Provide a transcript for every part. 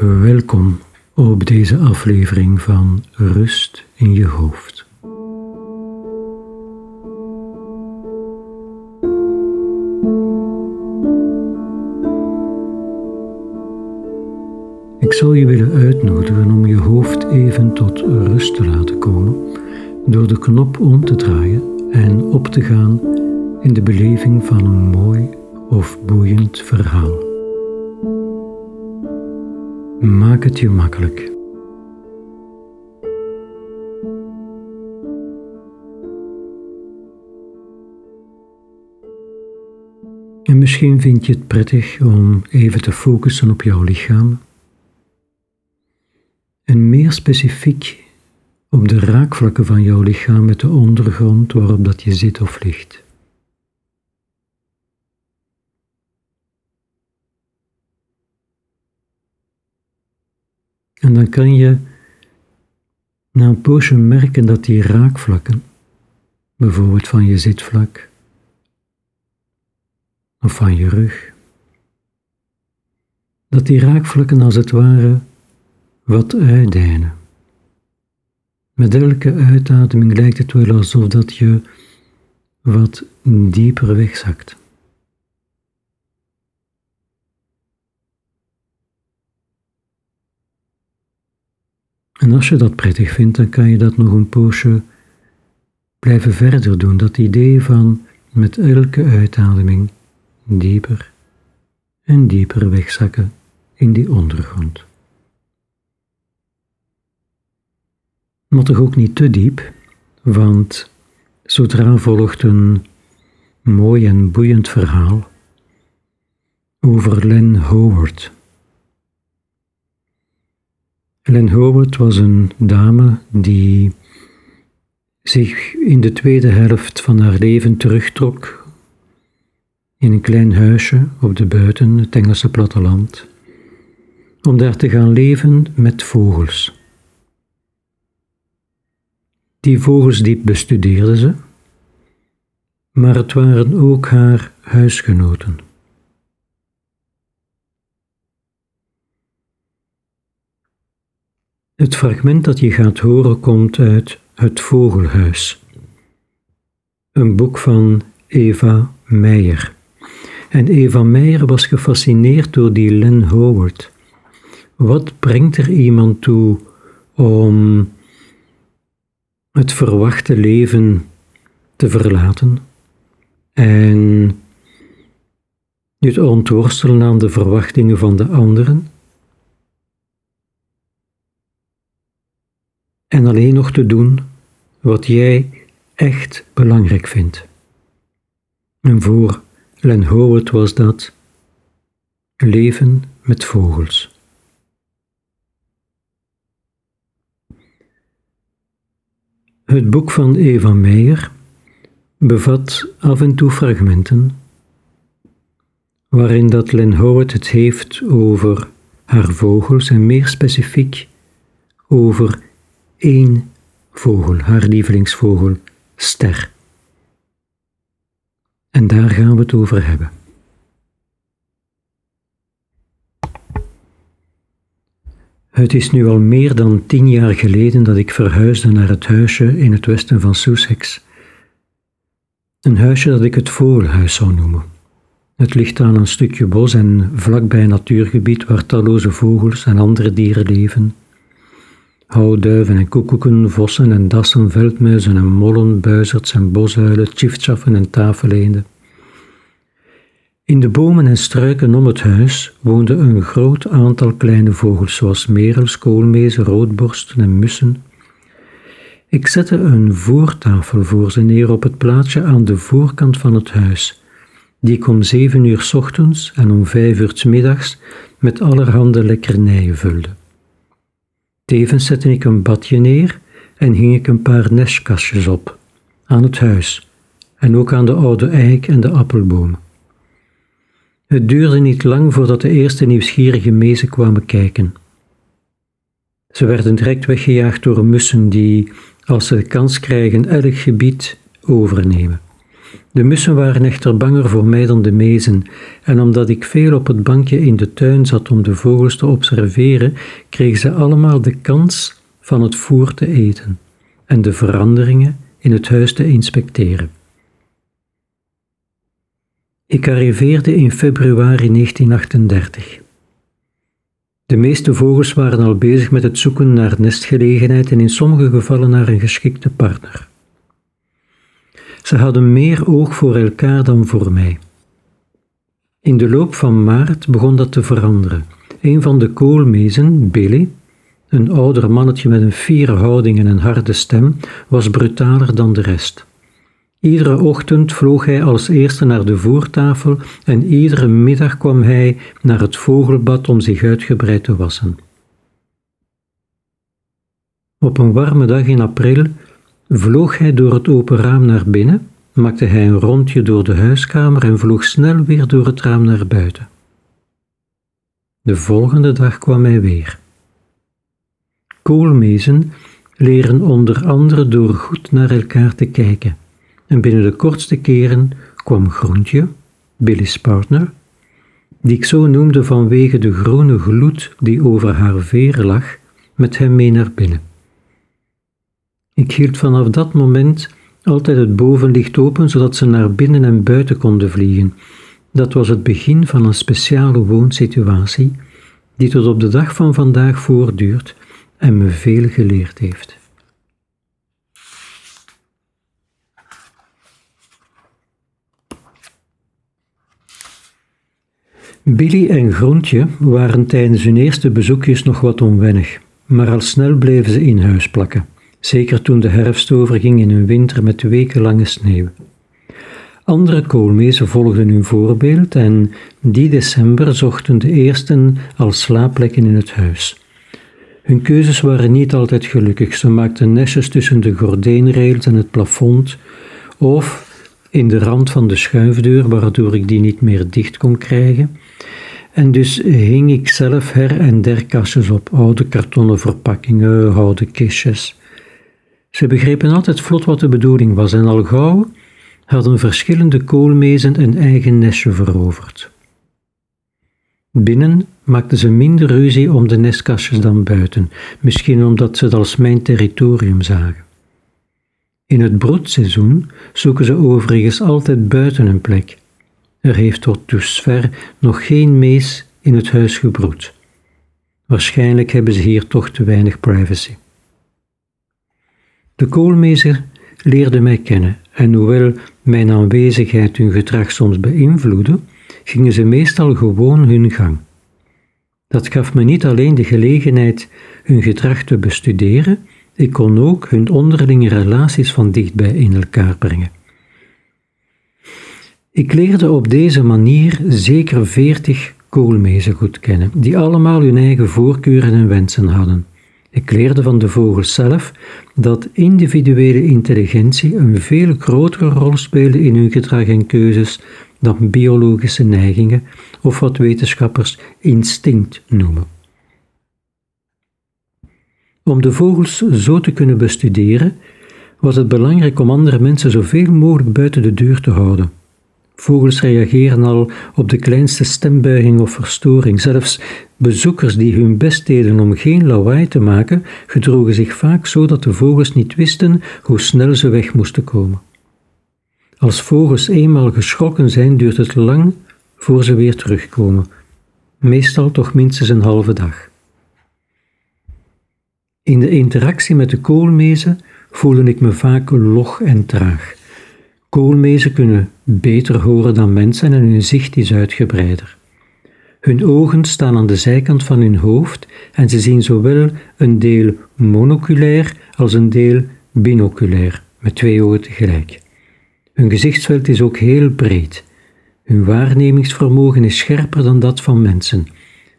Welkom op deze aflevering van Rust in je hoofd. Ik zou je willen uitnodigen om je hoofd even tot rust te laten komen door de knop om te draaien en op te gaan in de beleving van een mooi of boeiend verhaal. Maak het je makkelijk. En misschien vind je het prettig om even te focussen op jouw lichaam en meer specifiek op de raakvlakken van jouw lichaam met de ondergrond waarop dat je zit of ligt. En dan kan je na een poosje merken dat die raakvlakken, bijvoorbeeld van je zitvlak of van je rug, dat die raakvlakken als het ware wat uitdijnen. Met elke uitademing lijkt het wel alsof dat je wat dieper wegzakt. En als je dat prettig vindt, dan kan je dat nog een poosje blijven verder doen. Dat idee van met elke uitademing dieper en dieper wegzakken in die ondergrond. Maar toch ook niet te diep, want zodra volgt een mooi en boeiend verhaal over Len Howard. Len Howard was een dame die zich in de tweede helft van haar leven terugtrok in een klein huisje op de buiten, het Engelse platteland, om daar te gaan leven met vogels. Die vogels diep bestudeerde ze, maar het waren ook haar huisgenoten. Het fragment dat je gaat horen komt uit Het Vogelhuis, een boek van Eva Meijer. En Eva Meijer was gefascineerd door die Len Howard. Wat brengt er iemand toe om het verwachte leven te verlaten en je te ontworstelen aan de verwachtingen van de anderen en alleen nog te doen wat jij echt belangrijk vindt. En voor Len Howard was dat leven met vogels. Het boek van Eva Meijer bevat af en toe fragmenten waarin dat Len Howard het heeft over haar vogels en meer specifiek over één vogel, haar lievelingsvogel, ster. En daar gaan we het over hebben. Het is nu al meer dan tien jaar geleden dat ik verhuisde naar het huisje in het westen van Sussex. Een huisje dat ik het Vogelhuis zou noemen. Het ligt aan een stukje bos en vlakbij een natuurgebied waar talloze vogels en andere dieren leven. Houduiven en koekoeken, vossen en dassen, veldmuizen en mollen, buizerds en bosuilen, tjiftchaffen en tafeleenden. In de bomen en struiken om het huis woonden een groot aantal kleine vogels, zoals merels, koolmezen, roodborsten en mussen. Ik zette een voertafel voor ze neer op het plaatsje aan de voorkant van het huis, die ik om zeven uur ochtends en om vijf uur middags met allerhande lekkernijen vulde. Tevens zette ik een badje neer en hing ik een paar nestkastjes op, aan het huis en ook aan de oude eik en de appelbomen. Het duurde niet lang voordat de eerste nieuwsgierige mezen kwamen kijken. Ze werden direct weggejaagd door mussen die, als ze de kans krijgen, elk gebied overnemen. De mussen waren echter banger voor mij dan de mezen, en omdat ik veel op het bankje in de tuin zat om de vogels te observeren, kregen ze allemaal de kans van het voer te eten en de veranderingen in het huis te inspecteren. Ik arriveerde in februari 1938. De meeste vogels waren al bezig met het zoeken naar nestgelegenheid en in sommige gevallen naar een geschikte partner. Ze hadden meer oog voor elkaar dan voor mij. In de loop van maart begon dat te veranderen. Een van de koolmezen, Billy, een ouder mannetje met een fiere houding en een harde stem, was brutaler dan de rest. Iedere ochtend vloog hij als eerste naar de voertafel en iedere middag kwam hij naar het vogelbad om zich uitgebreid te wassen. Op een warme dag in april vloog hij door het open raam naar binnen, maakte hij een rondje door de huiskamer en vloog snel weer door het raam naar buiten. De volgende dag kwam hij weer. Koolmezen leren onder andere door goed naar elkaar te kijken en binnen de kortste keren kwam Groentje, Billy's partner, die ik zo noemde vanwege de groene gloed die over haar veren lag, met hem mee naar binnen. Ik hield vanaf dat moment altijd het bovenlicht open, zodat ze naar binnen en buiten konden vliegen. Dat was het begin van een speciale woonsituatie, die tot op de dag van vandaag voortduurt en me veel geleerd heeft. Billy en Groentje waren tijdens hun eerste bezoekjes nog wat onwennig, maar al snel bleven ze in huis plakken, zeker toen de herfst overging in een winter met wekenlange sneeuw. Andere koolmezen volgden hun voorbeeld en die december zochten de eersten al slaapplekken in het huis. Hun keuzes waren niet altijd gelukkig. Ze maakten nestjes tussen de gordijnrails en het plafond, of in de rand van de schuifdeur, waardoor ik die niet meer dicht kon krijgen. En dus hing ik zelf her en der kastjes op, oude kartonnen verpakkingen, oude kistjes. Ze begrepen altijd vlot wat de bedoeling was en al gauw hadden verschillende koolmezen een eigen nestje veroverd. Binnen maakten ze minder ruzie om de nestkastjes dan buiten, misschien omdat ze het als mijn territorium zagen. In het broedseizoen zoeken ze overigens altijd buiten een plek. Er heeft tot dusver nog geen mees in het huis gebroed. Waarschijnlijk hebben ze hier toch te weinig privacy. De koolmezer leerde mij kennen en hoewel mijn aanwezigheid hun gedrag soms beïnvloedde, gingen ze meestal gewoon hun gang. Dat gaf me niet alleen de gelegenheid hun gedrag te bestuderen, ik kon ook hun onderlinge relaties van dichtbij in elkaar brengen. Ik leerde op deze manier zeker veertig koolmezen goed kennen, die allemaal hun eigen voorkeuren en wensen hadden. Ik leerde van de vogels zelf dat individuele intelligentie een veel grotere rol speelde in hun gedrag en keuzes dan biologische neigingen of wat wetenschappers instinct noemen. Om de vogels zo te kunnen bestuderen, was het belangrijk om andere mensen zoveel mogelijk buiten de deur te houden. Vogels reageren al op de kleinste stembuiging of verstoring. Zelfs bezoekers die hun best deden om geen lawaai te maken, gedroegen zich vaak zo dat de vogels niet wisten hoe snel ze weg moesten komen. Als vogels eenmaal geschrokken zijn, duurt het lang voor ze weer terugkomen, meestal toch minstens een halve dag. In de interactie met de koolmezen voelde ik me vaak log en traag. Koolmezen kunnen beter horen dan mensen en hun zicht is uitgebreider. Hun ogen staan aan de zijkant van hun hoofd en ze zien zowel een deel monoculair als een deel binoculair, met twee ogen tegelijk. Hun gezichtsveld is ook heel breed. Hun waarnemingsvermogen is scherper dan dat van mensen.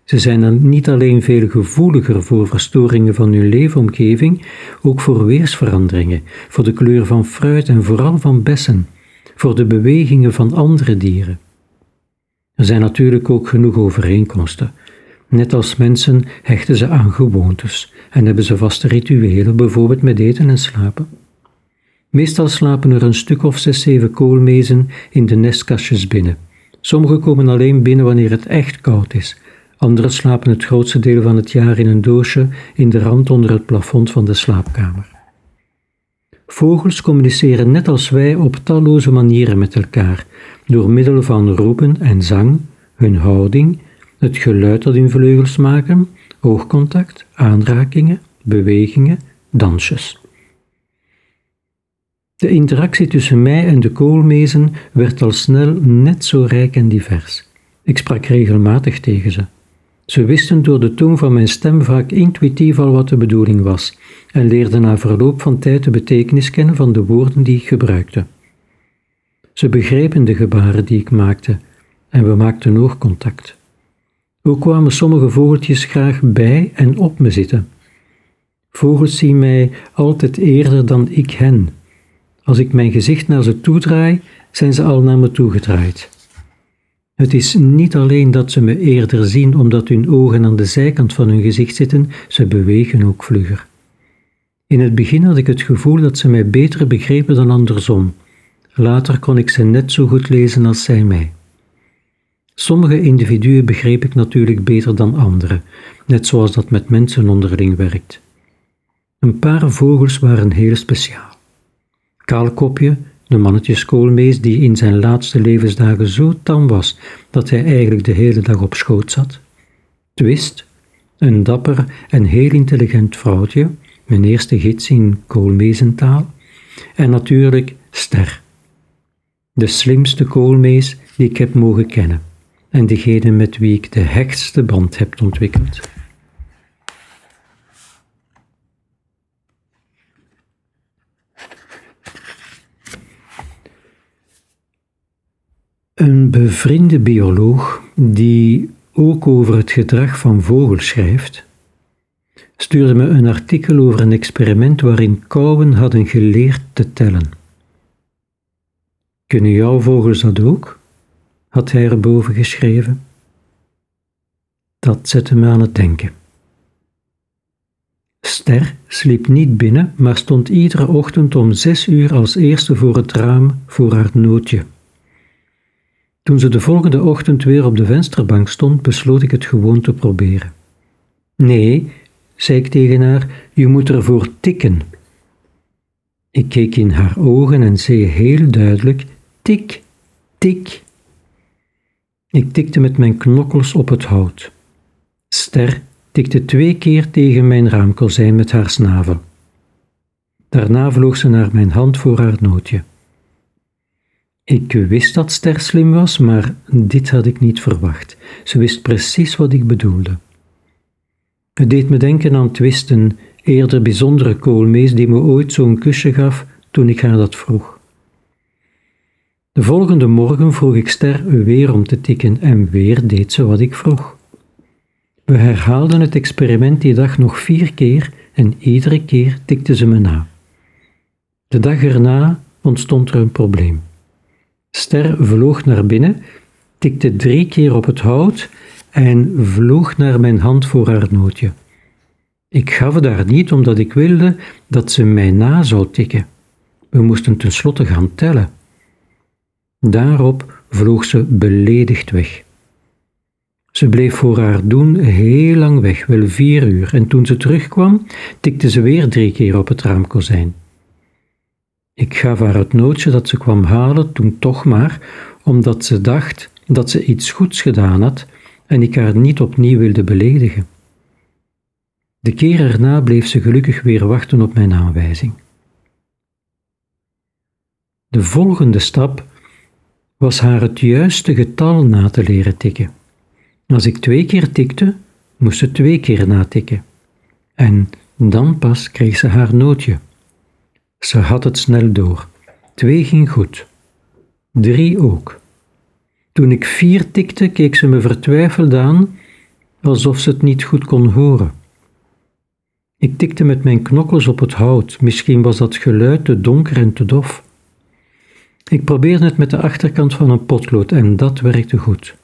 Ze zijn dan niet alleen veel gevoeliger voor verstoringen van hun leefomgeving, ook voor weersveranderingen, voor de kleur van fruit en vooral van bessen, voor de bewegingen van andere dieren. Er zijn natuurlijk ook genoeg overeenkomsten. Net als mensen hechten ze aan gewoontes en hebben ze vaste rituelen, bijvoorbeeld met eten en slapen. Meestal slapen er een stuk of zes, zeven koolmezen in de nestkastjes binnen. Sommige komen alleen binnen wanneer het echt koud is. Anderen slapen het grootste deel van het jaar in een doosje in de rand onder het plafond van de slaapkamer. Vogels communiceren net als wij op talloze manieren met elkaar, door middel van roepen en zang, hun houding, het geluid dat hun vleugels maken, oogcontact, aanrakingen, bewegingen, dansjes. De interactie tussen mij en de koolmezen werd al snel net zo rijk en divers. Ik sprak regelmatig tegen ze. Ze wisten door de toon van mijn stem vaak intuïtief al wat de bedoeling was en leerden na verloop van tijd de betekenis kennen van de woorden die ik gebruikte. Ze begrepen de gebaren die ik maakte en we maakten oogcontact. Ook kwamen sommige vogeltjes graag bij en op me zitten. Vogels zien mij altijd eerder dan ik hen. Als ik mijn gezicht naar ze toedraai, zijn ze al naar me toegedraaid. Het is niet alleen dat ze me eerder zien omdat hun ogen aan de zijkant van hun gezicht zitten, ze bewegen ook vlugger. In het begin had ik het gevoel dat ze mij beter begrepen dan andersom. Later kon ik ze net zo goed lezen als zij mij. Sommige individuen begreep ik natuurlijk beter dan andere, net zoals dat met mensen onderling werkt. Een paar vogels waren heel speciaal. Kaalkopje, de mannetjeskoolmees die in zijn laatste levensdagen zo tam was dat hij eigenlijk de hele dag op schoot zat. Twist, een dapper en heel intelligent vrouwtje, mijn eerste gids in koolmeesentaal. En natuurlijk Ster, de slimste koolmees die ik heb mogen kennen en degene met wie ik de hechtste band heb ontwikkeld. Een bevriende bioloog die ook over het gedrag van vogels schrijft, stuurde me een artikel over een experiment waarin kauwen hadden geleerd te tellen. Kunnen jouw vogels dat ook? had hij erboven geschreven. Dat zette me aan het denken. Ster sliep niet binnen, maar stond iedere ochtend om zes uur als eerste voor het raam voor haar nootje. Toen ze de volgende ochtend weer op de vensterbank stond, besloot ik het gewoon te proberen. Nee, zei ik tegen haar, je moet ervoor tikken. Ik keek in haar ogen en zei heel duidelijk: tik, tik. Ik tikte met mijn knokkels op het hout. Ster tikte twee keer tegen mijn raamkozijn met haar snavel. Daarna vloog ze naar mijn hand voor haar nootje. Ik wist dat Ster slim was, maar dit had ik niet verwacht. Ze wist precies wat ik bedoelde. Het deed me denken aan Twisten, eerder bijzondere koolmees die me ooit zo'n kusje gaf toen ik haar dat vroeg. De volgende morgen vroeg ik Ster weer om te tikken en weer deed ze wat ik vroeg. We herhaalden het experiment die dag nog vier keer en iedere keer tikte ze me na. De dag erna ontstond er een probleem. Ster vloog naar binnen, tikte drie keer op het hout en vloog naar mijn hand voor haar nootje. Ik gaf het niet omdat ik wilde dat ze mij na zou tikken. We moesten tenslotte gaan tellen. Daarop vloog ze beledigd weg. Ze bleef voor haar doen heel lang weg, wel vier uur, en toen ze terugkwam, tikte ze weer drie keer op het raamkozijn. Ik gaf haar het nootje dat ze kwam halen, toen toch maar, omdat ze dacht dat ze iets goeds gedaan had en ik haar niet opnieuw wilde beledigen. De keer erna bleef ze gelukkig weer wachten op mijn aanwijzing. De volgende stap was haar het juiste getal na te leren tikken. Als ik twee keer tikte, moest ze twee keer natikken. En dan pas kreeg ze haar nootje. Ze had het snel door. Twee ging goed. Drie ook. Toen ik vier tikte, keek ze me vertwijfeld aan, alsof ze het niet goed kon horen. Ik tikte met mijn knokkels op het hout, misschien was dat geluid te donker en te dof. Ik probeerde het met de achterkant van een potlood en dat werkte goed.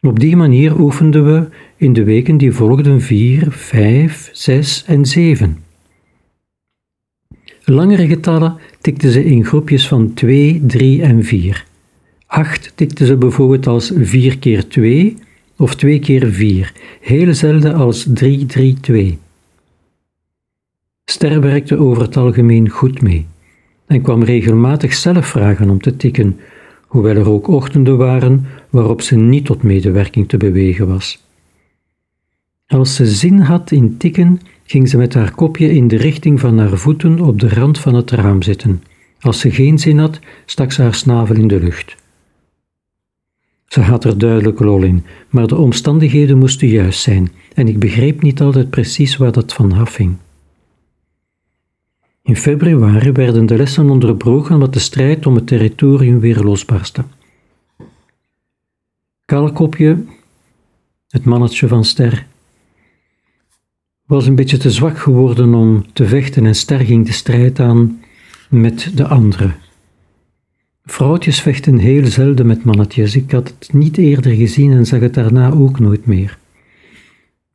Op die manier oefenden we in de weken die volgden vier, vijf, zes en zeven. Langere getallen tikte ze in groepjes van 2, 3 en 4. 8 tikte ze bijvoorbeeld als 4 keer 2 of 2 keer 4, heel zelden als 3, 3, 2. Ster werkte over het algemeen goed mee en kwam regelmatig zelf vragen om te tikken, hoewel er ook ochtenden waren waarop ze niet tot medewerking te bewegen was. Als ze zin had in tikken, ging ze met haar kopje in de richting van haar voeten op de rand van het raam zitten. Als ze geen zin had, stak ze haar snavel in de lucht. Ze had er duidelijk lol in, maar de omstandigheden moesten juist zijn en ik begreep niet altijd precies waar dat van afhing. In februari werden de lessen onderbroken omdat de strijd om het territorium weer losbarstte. Kaalkopje, het mannetje van Ster, was een beetje te zwak geworden om te vechten en Ster ging de strijd aan met de anderen. Vrouwtjes vechten heel zelden met mannetjes. Ik had het niet eerder gezien en zag het daarna ook nooit meer.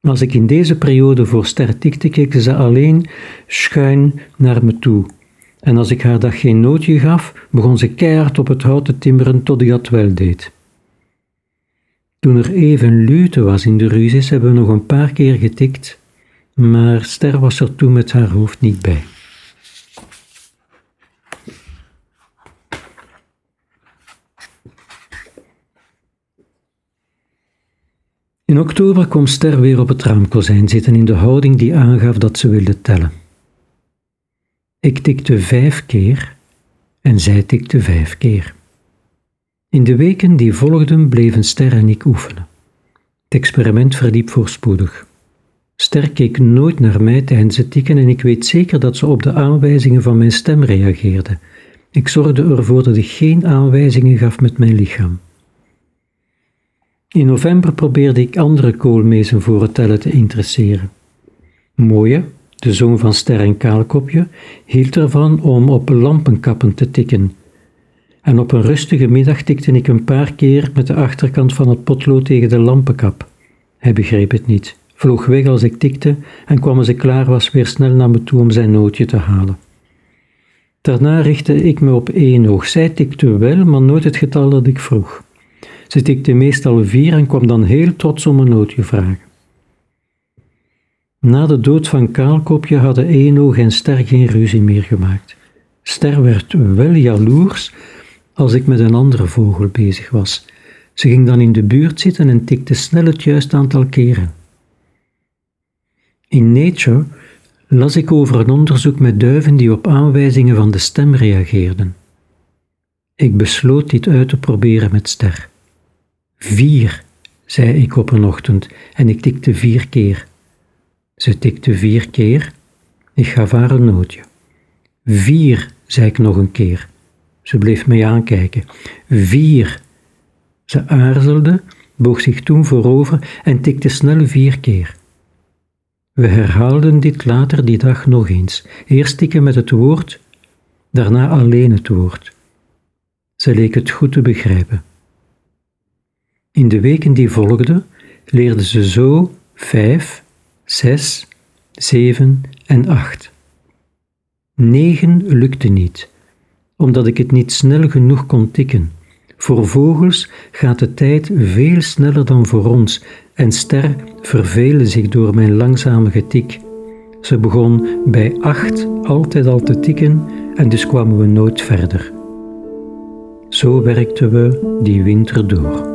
Als ik in deze periode voor Ster tikte, keek ze alleen schuin naar me toe. En als ik haar dag geen nootje gaf, begon ze keihard op het hout te timmeren tot ik dat wel deed. Toen er even lute was in de ruzies, hebben we nog een paar keer getikt, maar Ster was er toen met haar hoofd niet bij. In oktober kwam Ster weer op het raamkozijn zitten in de houding die aangaf dat ze wilde tellen. Ik tikte vijf keer en zij tikte vijf keer. In de weken die volgden bleven Ster en ik oefenen. Het experiment verliep voorspoedig. Ster keek nooit naar mij tijdens het tikken en ik weet zeker dat ze op de aanwijzingen van mijn stem reageerde. Ik zorgde ervoor dat ik geen aanwijzingen gaf met mijn lichaam. In november probeerde ik andere koolmezen voor het tellen te interesseren. Mooie, de zoon van Ster en Kaalkopje, hield ervan om op lampenkappen te tikken. En op een rustige middag tikte ik een paar keer met de achterkant van het potlood tegen de lampenkap. Hij begreep het niet, vloog weg als ik tikte en kwam als ik klaar was weer snel naar me toe om zijn nootje te halen. Daarna richtte ik me op één oog. Zij tikte wel, maar nooit het getal dat ik vroeg. Ze tikte meestal vier en kwam dan heel trots om een nootje vragen. Na de dood van Kaalkopje hadden Eenoog en Ster geen ruzie meer gemaakt. Ster werd wel jaloers als ik met een andere vogel bezig was. Ze ging dan in de buurt zitten en tikte snel het juiste aantal keren. In Nature las ik over een onderzoek met duiven die op aanwijzingen van de stem reageerden. Ik besloot dit uit te proberen met Ster. Vier, zei ik op een ochtend en ik tikte vier keer. Ze tikte vier keer. Ik gaf haar een nootje. Vier, zei ik nog een keer. Ze bleef mij aankijken. Vier. Ze aarzelde, boog zich toen voorover en tikte snel vier keer. We herhaalden dit later die dag nog eens. Eerst tikken met het woord, daarna alleen het woord. Ze leek het goed te begrijpen. In de weken die volgden leerde ze zo vijf, zes, zeven en acht. Negen lukte niet, omdat ik het niet snel genoeg kon tikken. Voor vogels gaat de tijd veel sneller dan voor ons en Ster verveelde zich door mijn langzame getik. Ze begon bij acht altijd al te tikken en dus kwamen we nooit verder. Zo werkten we die winter door.